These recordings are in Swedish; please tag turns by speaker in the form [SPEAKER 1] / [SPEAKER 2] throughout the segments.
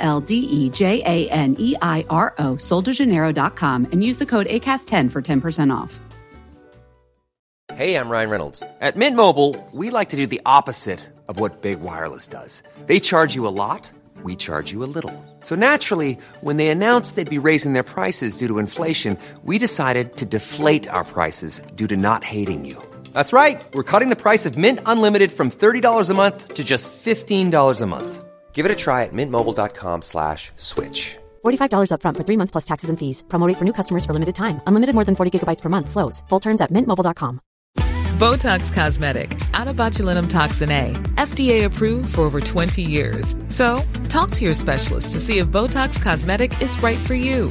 [SPEAKER 1] L D E J A N E I R O, soldejaneiro.com, and use the code ACAST10 for 10% off.
[SPEAKER 2] Hey, I'm Ryan Reynolds. At Mint Mobile, we like to do the opposite of what Big Wireless does. They charge you a lot, we charge you a little. So naturally, when they announced they'd be raising their prices due to inflation, we decided to deflate our prices due to not hating you. That's right. We're cutting the price of Mint Unlimited from $30 a month to just $15 a month. Give it a try at mintmobile.com slash switch.
[SPEAKER 3] $45 upfront for three months plus taxes and fees. Promote for new customers for limited time. Unlimited more than 40 gigabytes per month. Slows. Full terms at mintmobile.com.
[SPEAKER 4] Botox Cosmetic, out of botulinum toxin A, FDA approved for over 20 years. So, talk to your specialist to see if Botox Cosmetic is right for you.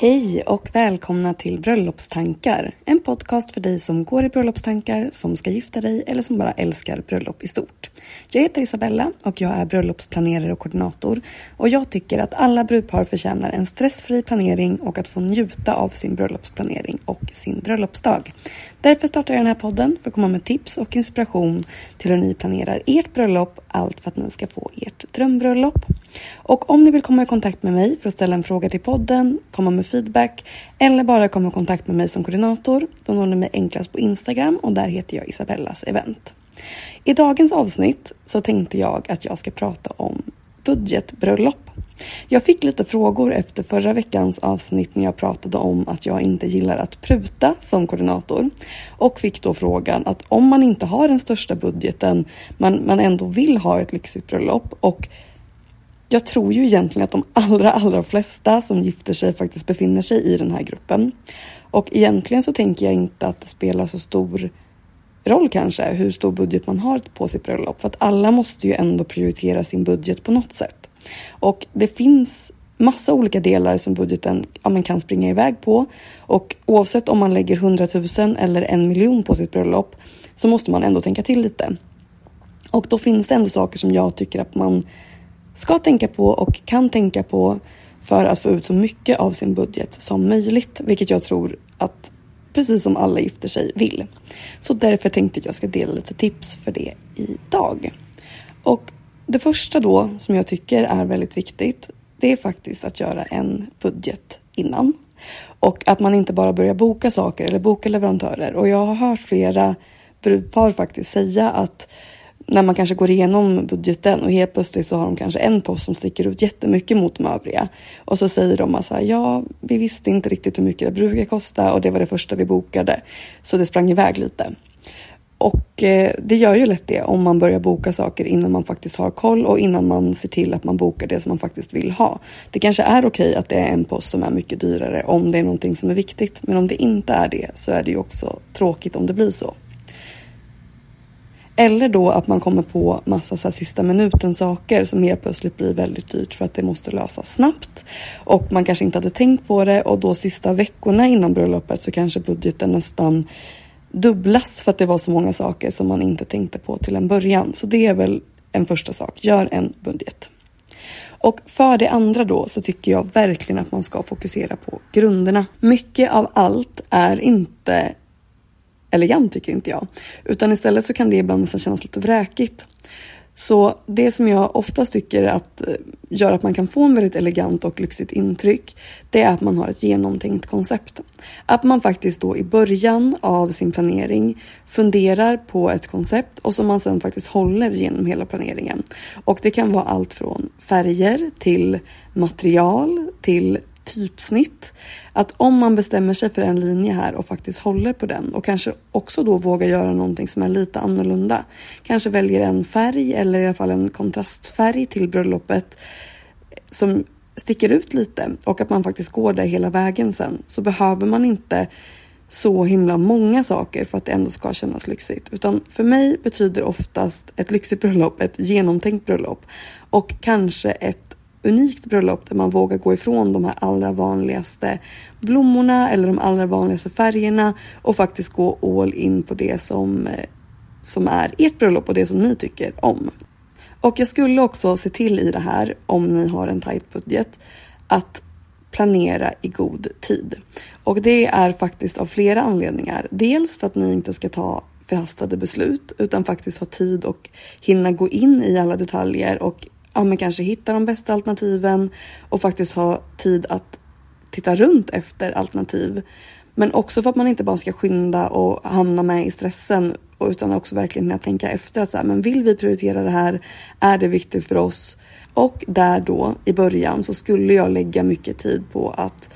[SPEAKER 5] Hej och välkomna till Bröllopstankar. En podcast för dig som går i bröllopstankar, som ska gifta dig eller som bara älskar bröllop i stort. Jag heter Isabella och jag är bröllopsplanerare och koordinator. Och jag tycker att alla brudpar förtjänar en stressfri planering och att få njuta av sin bröllopsplanering och sin bröllopsdag. Därför startar jag den här podden för att komma med tips och inspiration till hur ni planerar ert bröllop, allt för att ni ska få ert drömbröllop. Och om ni vill komma i kontakt med mig för att ställa en fråga till podden, komma med feedback eller bara komma i kontakt med mig som koordinator, då når ni mig enklast på Instagram och där heter jag Isabellas event. I dagens avsnitt så tänkte jag att jag ska prata om budgetbröllop. Jag fick lite frågor efter förra veckans avsnitt när jag pratade om att jag inte gillar att pruta som koordinator och fick då frågan att om man inte har den största budgeten men man ändå vill ha ett lyxigt bröllop och jag tror ju egentligen att de allra, allra flesta som gifter sig faktiskt befinner sig i den här gruppen. Och egentligen så tänker jag inte att det spelar så stor roll kanske hur stor budget man har på sitt bröllop. För att alla måste ju ändå prioritera sin budget på något sätt. Och det finns massa olika delar som budgeten ja, man kan springa iväg på. Och oavsett om man lägger 100 000 eller en miljon på sitt bröllop så måste man ändå tänka till lite. Och då finns det ändå saker som jag tycker att man ska tänka på och kan tänka på för att få ut så mycket av sin budget som möjligt, vilket jag tror att precis som alla gifter sig vill. Så därför tänkte jag att jag ska dela lite tips för det idag. Och det första då som jag tycker är väldigt viktigt, det är faktiskt att göra en budget innan. Och att man inte bara börjar boka saker eller boka leverantörer. Och jag har hört flera brudpar faktiskt säga att när man kanske går igenom budgeten och helt plötsligt så har de kanske en post som sticker ut jättemycket mot de övriga. Och så säger de att ja, vi visste inte riktigt hur mycket det brukar kosta och det var det första vi bokade. Så det sprang iväg lite. Och eh, det gör ju lätt det om man börjar boka saker innan man faktiskt har koll och innan man ser till att man bokar det som man faktiskt vill ha. Det kanske är okej att det är en post som är mycket dyrare om det är någonting som är viktigt. Men om det inte är det så är det ju också tråkigt om det blir så. Eller då att man kommer på massa så sista minuten saker som helt plötsligt blir väldigt dyrt för att det måste lösas snabbt. Och man kanske inte hade tänkt på det och då sista veckorna innan bröllopet så kanske budgeten nästan dubblas för att det var så många saker som man inte tänkte på till en början. Så det är väl en första sak, gör en budget. Och för det andra då så tycker jag verkligen att man ska fokusera på grunderna. Mycket av allt är inte elegant tycker inte jag. Utan istället så kan det ibland nästan kännas lite vräkigt. Så det som jag oftast tycker att eh, gör att man kan få en väldigt elegant och lyxigt intryck, det är att man har ett genomtänkt koncept. Att man faktiskt då i början av sin planering funderar på ett koncept och som man sedan faktiskt håller genom hela planeringen. Och det kan vara allt från färger till material till typsnitt. Att om man bestämmer sig för en linje här och faktiskt håller på den och kanske också då vågar göra någonting som är lite annorlunda. Kanske väljer en färg eller i alla fall en kontrastfärg till bröllopet som sticker ut lite och att man faktiskt går där hela vägen sen så behöver man inte så himla många saker för att det ändå ska kännas lyxigt. Utan för mig betyder oftast ett lyxigt bröllop ett genomtänkt bröllop och kanske ett unikt bröllop där man vågar gå ifrån de här allra vanligaste blommorna eller de allra vanligaste färgerna och faktiskt gå all in på det som, eh, som är ert bröllop och det som ni tycker om. Och jag skulle också se till i det här, om ni har en tight budget, att planera i god tid. Och det är faktiskt av flera anledningar. Dels för att ni inte ska ta förhastade beslut utan faktiskt ha tid och hinna gå in i alla detaljer och ja, men kanske hitta de bästa alternativen och faktiskt ha tid att titta runt efter alternativ. Men också för att man inte bara ska skynda och hamna med i stressen utan också verkligen tänka efter att så här, men vill vi prioritera det här? Är det viktigt för oss? Och där då i början så skulle jag lägga mycket tid på att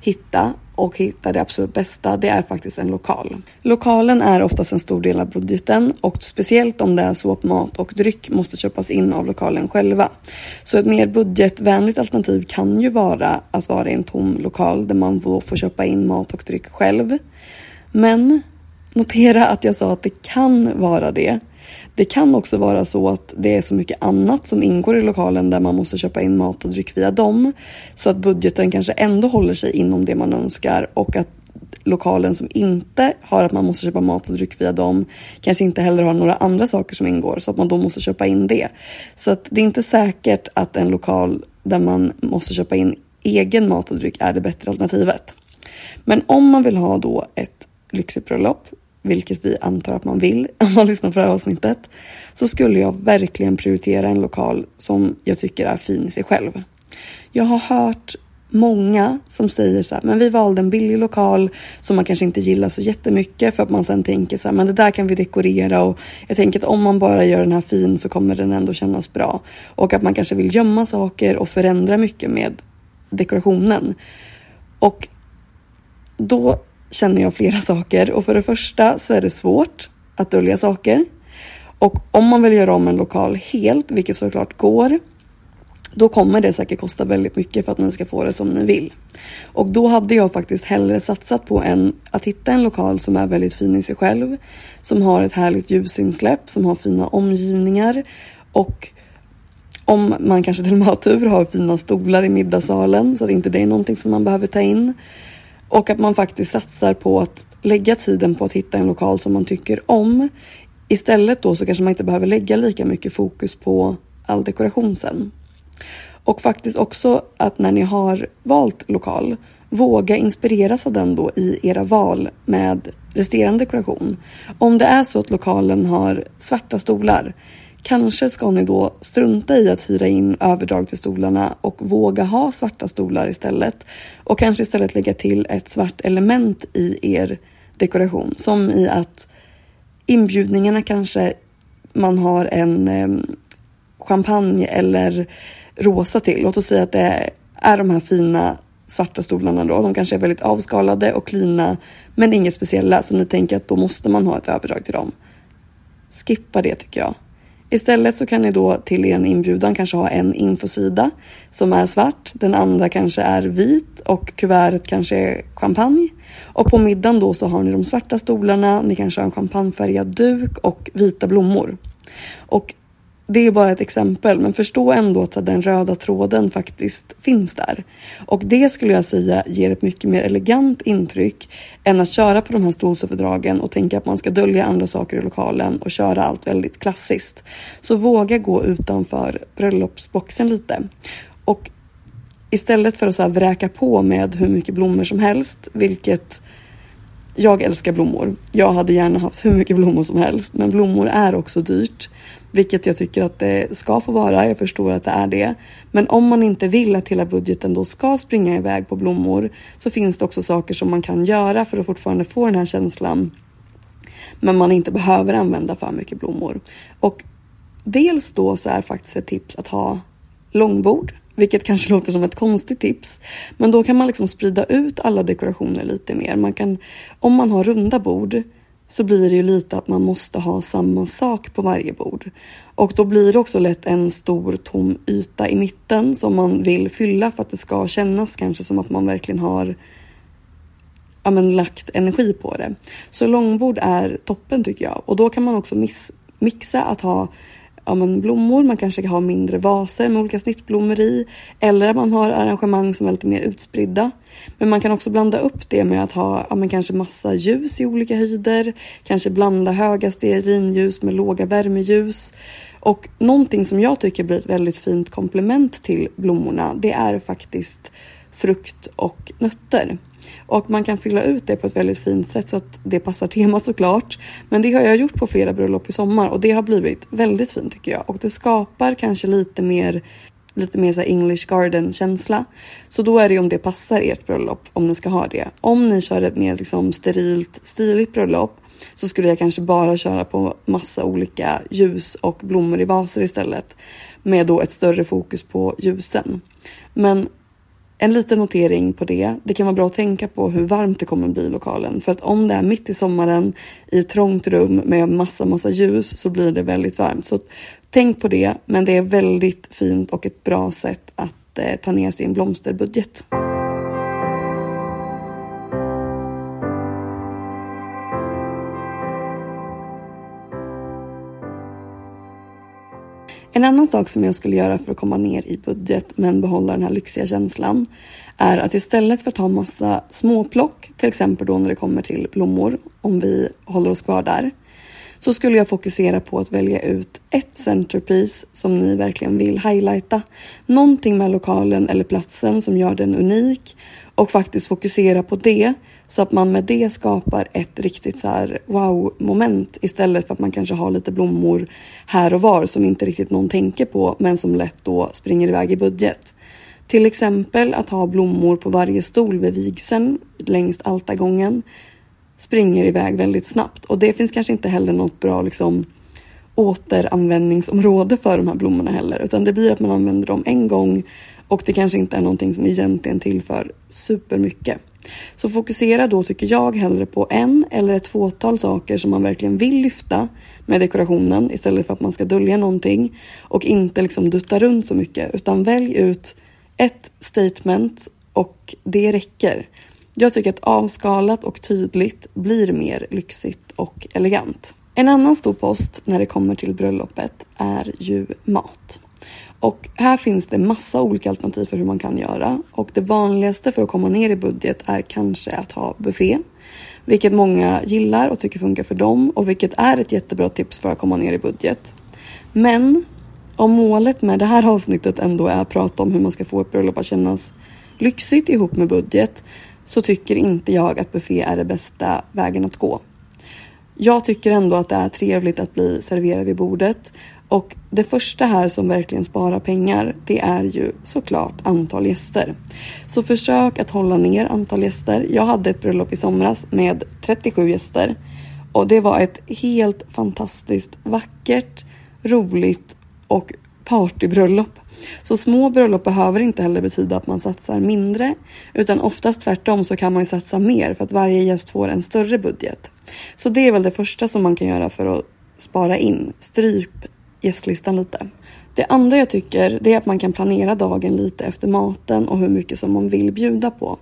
[SPEAKER 5] hitta och hitta det absolut bästa, det är faktiskt en lokal. Lokalen är oftast en stor del av budgeten och speciellt om det är så att mat och dryck måste köpas in av lokalen själva. Så ett mer budgetvänligt alternativ kan ju vara att vara i en tom lokal där man får köpa in mat och dryck själv. Men notera att jag sa att det kan vara det det kan också vara så att det är så mycket annat som ingår i lokalen där man måste köpa in mat och dryck via dem. Så att budgeten kanske ändå håller sig inom det man önskar och att lokalen som inte har att man måste köpa mat och dryck via dem kanske inte heller har några andra saker som ingår så att man då måste köpa in det. Så att det är inte säkert att en lokal där man måste köpa in egen mat och dryck är det bättre alternativet. Men om man vill ha då ett lyxigt bröllop vilket vi antar att man vill om man lyssnar på det här avsnittet, så skulle jag verkligen prioritera en lokal som jag tycker är fin i sig själv. Jag har hört många som säger så här, men vi valde en billig lokal som man kanske inte gillar så jättemycket för att man sen tänker så här, men det där kan vi dekorera och jag tänker att om man bara gör den här fin så kommer den ändå kännas bra. Och att man kanske vill gömma saker och förändra mycket med dekorationen. Och då känner jag flera saker och för det första så är det svårt att dölja saker. Och om man vill göra om en lokal helt, vilket såklart går, då kommer det säkert kosta väldigt mycket för att ni ska få det som ni vill. Och då hade jag faktiskt hellre satsat på en, att hitta en lokal som är väldigt fin i sig själv, som har ett härligt ljusinsläpp, som har fina omgivningar och om man kanske till och med har tur har fina stolar i middagssalen så att inte det är någonting som man behöver ta in. Och att man faktiskt satsar på att lägga tiden på att hitta en lokal som man tycker om. Istället då så kanske man inte behöver lägga lika mycket fokus på all dekoration sen. Och faktiskt också att när ni har valt lokal, våga inspireras av den då i era val med resterande dekoration. Om det är så att lokalen har svarta stolar, Kanske ska ni då strunta i att hyra in överdrag till stolarna och våga ha svarta stolar istället. Och kanske istället lägga till ett svart element i er dekoration. Som i att inbjudningarna kanske man har en eh, champagne eller rosa till. Låt oss säga att det är de här fina svarta stolarna då. De kanske är väldigt avskalade och klina men inget speciella så ni tänker att då måste man ha ett överdrag till dem. Skippa det tycker jag. Istället så kan ni då till er inbjudan kanske ha en infosida som är svart. Den andra kanske är vit och kuvertet kanske är champagne. Och på middagen då så har ni de svarta stolarna, ni kanske har en champagnefärgad duk och vita blommor. Och det är bara ett exempel, men förstå ändå att den röda tråden faktiskt finns där. Och det skulle jag säga ger ett mycket mer elegant intryck än att köra på de här stolsöverdragen och tänka att man ska dölja andra saker i lokalen och köra allt väldigt klassiskt. Så våga gå utanför bröllopsboxen lite. Och istället för att så här vräka på med hur mycket blommor som helst, vilket jag älskar blommor. Jag hade gärna haft hur mycket blommor som helst, men blommor är också dyrt. Vilket jag tycker att det ska få vara. Jag förstår att det är det. Men om man inte vill att hela budgeten då ska springa iväg på blommor så finns det också saker som man kan göra för att fortfarande få den här känslan. Men man inte behöver använda för mycket blommor. Och dels då så är faktiskt ett tips att ha långbord. Vilket kanske låter som ett konstigt tips. Men då kan man liksom sprida ut alla dekorationer lite mer. Man kan, om man har runda bord så blir det ju lite att man måste ha samma sak på varje bord. Och då blir det också lätt en stor tom yta i mitten som man vill fylla för att det ska kännas kanske som att man verkligen har ja, men, lagt energi på det. Så långbord är toppen tycker jag. Och då kan man också mixa att ha ja, men blommor, man kanske har mindre vaser med olika snittblommor i. Eller att man har arrangemang som är lite mer utspridda. Men man kan också blanda upp det med att ha ja, men kanske massa ljus i olika höjder. Kanske blanda höga stearinljus med låga värmeljus. Och någonting som jag tycker blir ett väldigt fint komplement till blommorna det är faktiskt frukt och nötter. Och man kan fylla ut det på ett väldigt fint sätt så att det passar temat såklart. Men det har jag gjort på flera bröllop i sommar och det har blivit väldigt fint tycker jag. Och det skapar kanske lite mer lite mer så English garden känsla. Så då är det om det passar ert bröllop, om ni ska ha det. Om ni kör ett mer liksom sterilt, stiligt bröllop så skulle jag kanske bara köra på massa olika ljus och blommor i vaser istället. Med då ett större fokus på ljusen. Men en liten notering på det. Det kan vara bra att tänka på hur varmt det kommer bli i lokalen. För att om det är mitt i sommaren i ett trångt rum med massa, massa ljus så blir det väldigt varmt. Så tänk på det. Men det är väldigt fint och ett bra sätt att eh, ta ner sin blomsterbudget. En annan sak som jag skulle göra för att komma ner i budget men behålla den här lyxiga känslan är att istället för att ha massa småplock, till exempel då när det kommer till blommor, om vi håller oss kvar där, så skulle jag fokusera på att välja ut ett centerpiece som ni verkligen vill highlighta. Någonting med lokalen eller platsen som gör den unik och faktiskt fokusera på det så att man med det skapar ett riktigt så här wow moment istället för att man kanske har lite blommor här och var som inte riktigt någon tänker på men som lätt då springer iväg i budget. Till exempel att ha blommor på varje stol vid vigseln längs altargången springer iväg väldigt snabbt och det finns kanske inte heller något bra liksom återanvändningsområde för de här blommorna heller utan det blir att man använder dem en gång och det kanske inte är någonting som egentligen tillför supermycket. Så fokusera då tycker jag hellre på en eller ett fåtal saker som man verkligen vill lyfta med dekorationen istället för att man ska dölja någonting och inte liksom dutta runt så mycket utan välj ut ett statement och det räcker. Jag tycker att avskalat och tydligt blir mer lyxigt och elegant. En annan stor post när det kommer till bröllopet är ju mat. Och här finns det massa olika alternativ för hur man kan göra och det vanligaste för att komma ner i budget är kanske att ha buffé. Vilket många gillar och tycker funkar för dem och vilket är ett jättebra tips för att komma ner i budget. Men om målet med det här avsnittet ändå är att prata om hur man ska få ett bröllop att kännas lyxigt ihop med budget så tycker inte jag att buffé är det bästa vägen att gå. Jag tycker ändå att det är trevligt att bli serverad vid bordet och det första här som verkligen sparar pengar, det är ju såklart antal gäster. Så försök att hålla ner antal gäster. Jag hade ett bröllop i somras med 37 gäster och det var ett helt fantastiskt vackert, roligt och partybröllop. Så små bröllop behöver inte heller betyda att man satsar mindre utan oftast tvärtom så kan man ju satsa mer för att varje gäst får en större budget. Så det är väl det första som man kan göra för att spara in. Stryp gästlistan lite. Det andra jag tycker det är att man kan planera dagen lite efter maten och hur mycket som man vill bjuda på.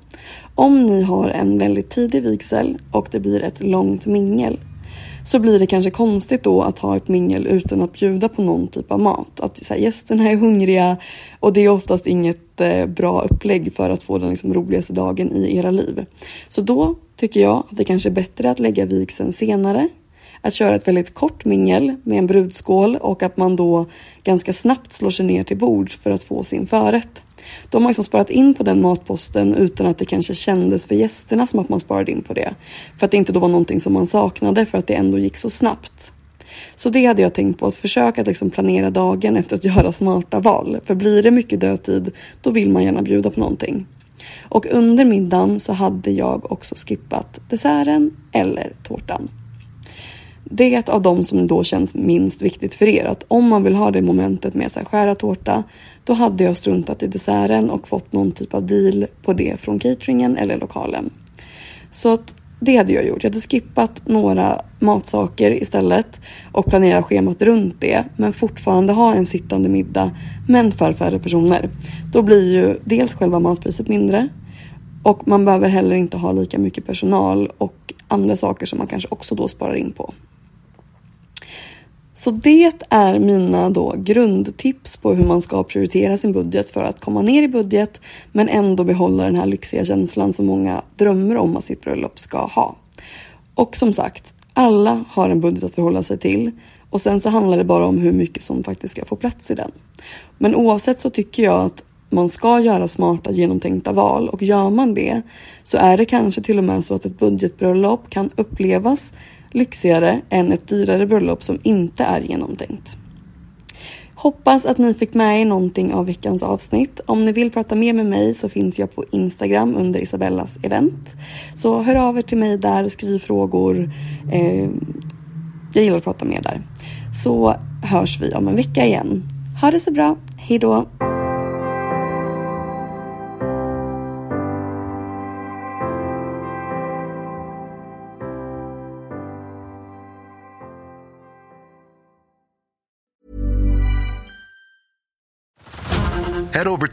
[SPEAKER 5] Om ni har en väldigt tidig vigsel och det blir ett långt mingel så blir det kanske konstigt då att ha ett mingel utan att bjuda på någon typ av mat. Att så här, gästerna är hungriga och det är oftast inget eh, bra upplägg för att få den liksom, roligaste dagen i era liv. Så då tycker jag att det kanske är bättre att lägga vigseln senare att köra ett väldigt kort mingel med en brudskål och att man då ganska snabbt slår sig ner till bords för att få sin förrätt. De har liksom sparat in på den matposten utan att det kanske kändes för gästerna som att man sparade in på det. För att det inte då var någonting som man saknade för att det ändå gick så snabbt. Så det hade jag tänkt på, att försöka liksom planera dagen efter att göra smarta val. För blir det mycket dödtid, då vill man gärna bjuda på någonting. Och under middagen så hade jag också skippat desserten eller tårtan. Det är ett av de som då känns minst viktigt för er. Att om man vill ha det momentet med att skära tårta, då hade jag struntat i desserten och fått någon typ av deal på det från cateringen eller lokalen. Så att det hade jag gjort. Jag hade skippat några matsaker istället och planerat schemat runt det. Men fortfarande ha en sittande middag men för färre personer. Då blir ju dels själva matpriset mindre och man behöver heller inte ha lika mycket personal och andra saker som man kanske också då sparar in på. Så det är mina då grundtips på hur man ska prioritera sin budget för att komma ner i budget men ändå behålla den här lyxiga känslan som många drömmer om att sitt bröllop ska ha. Och som sagt, alla har en budget att förhålla sig till och sen så handlar det bara om hur mycket som faktiskt ska få plats i den. Men oavsett så tycker jag att man ska göra smarta genomtänkta val och gör man det så är det kanske till och med så att ett budgetbröllop kan upplevas lyxigare än ett dyrare bröllop som inte är genomtänkt. Hoppas att ni fick med er någonting av veckans avsnitt. Om ni vill prata mer med mig så finns jag på Instagram under Isabellas event. Så hör av er till mig där, skriv frågor. Eh, jag gillar att prata mer där. Så hörs vi om en vecka igen. Ha det så bra.
[SPEAKER 6] hejdå.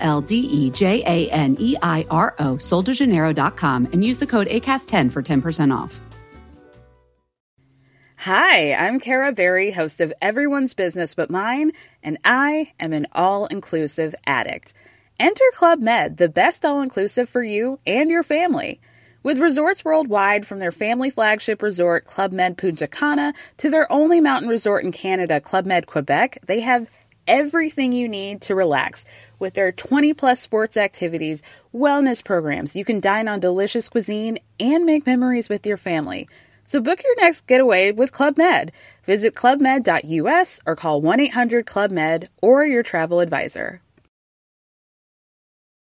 [SPEAKER 1] L D E J A N E I R O, soldejaneiro.com, and use the code ACAST10 for 10% off.
[SPEAKER 7] Hi, I'm Kara Berry, host of Everyone's Business But Mine, and I am an all inclusive addict. Enter Club Med, the best all inclusive for you and your family. With resorts worldwide, from their family flagship resort, Club Med Punta Cana, to their only mountain resort in Canada, Club Med Quebec, they have everything you need to relax. With their 20 plus sports activities, wellness programs, you can dine on delicious cuisine and make memories with your family. So book your next getaway with Club Med. Visit clubmed.us or call 1 800 Club Med or your travel advisor.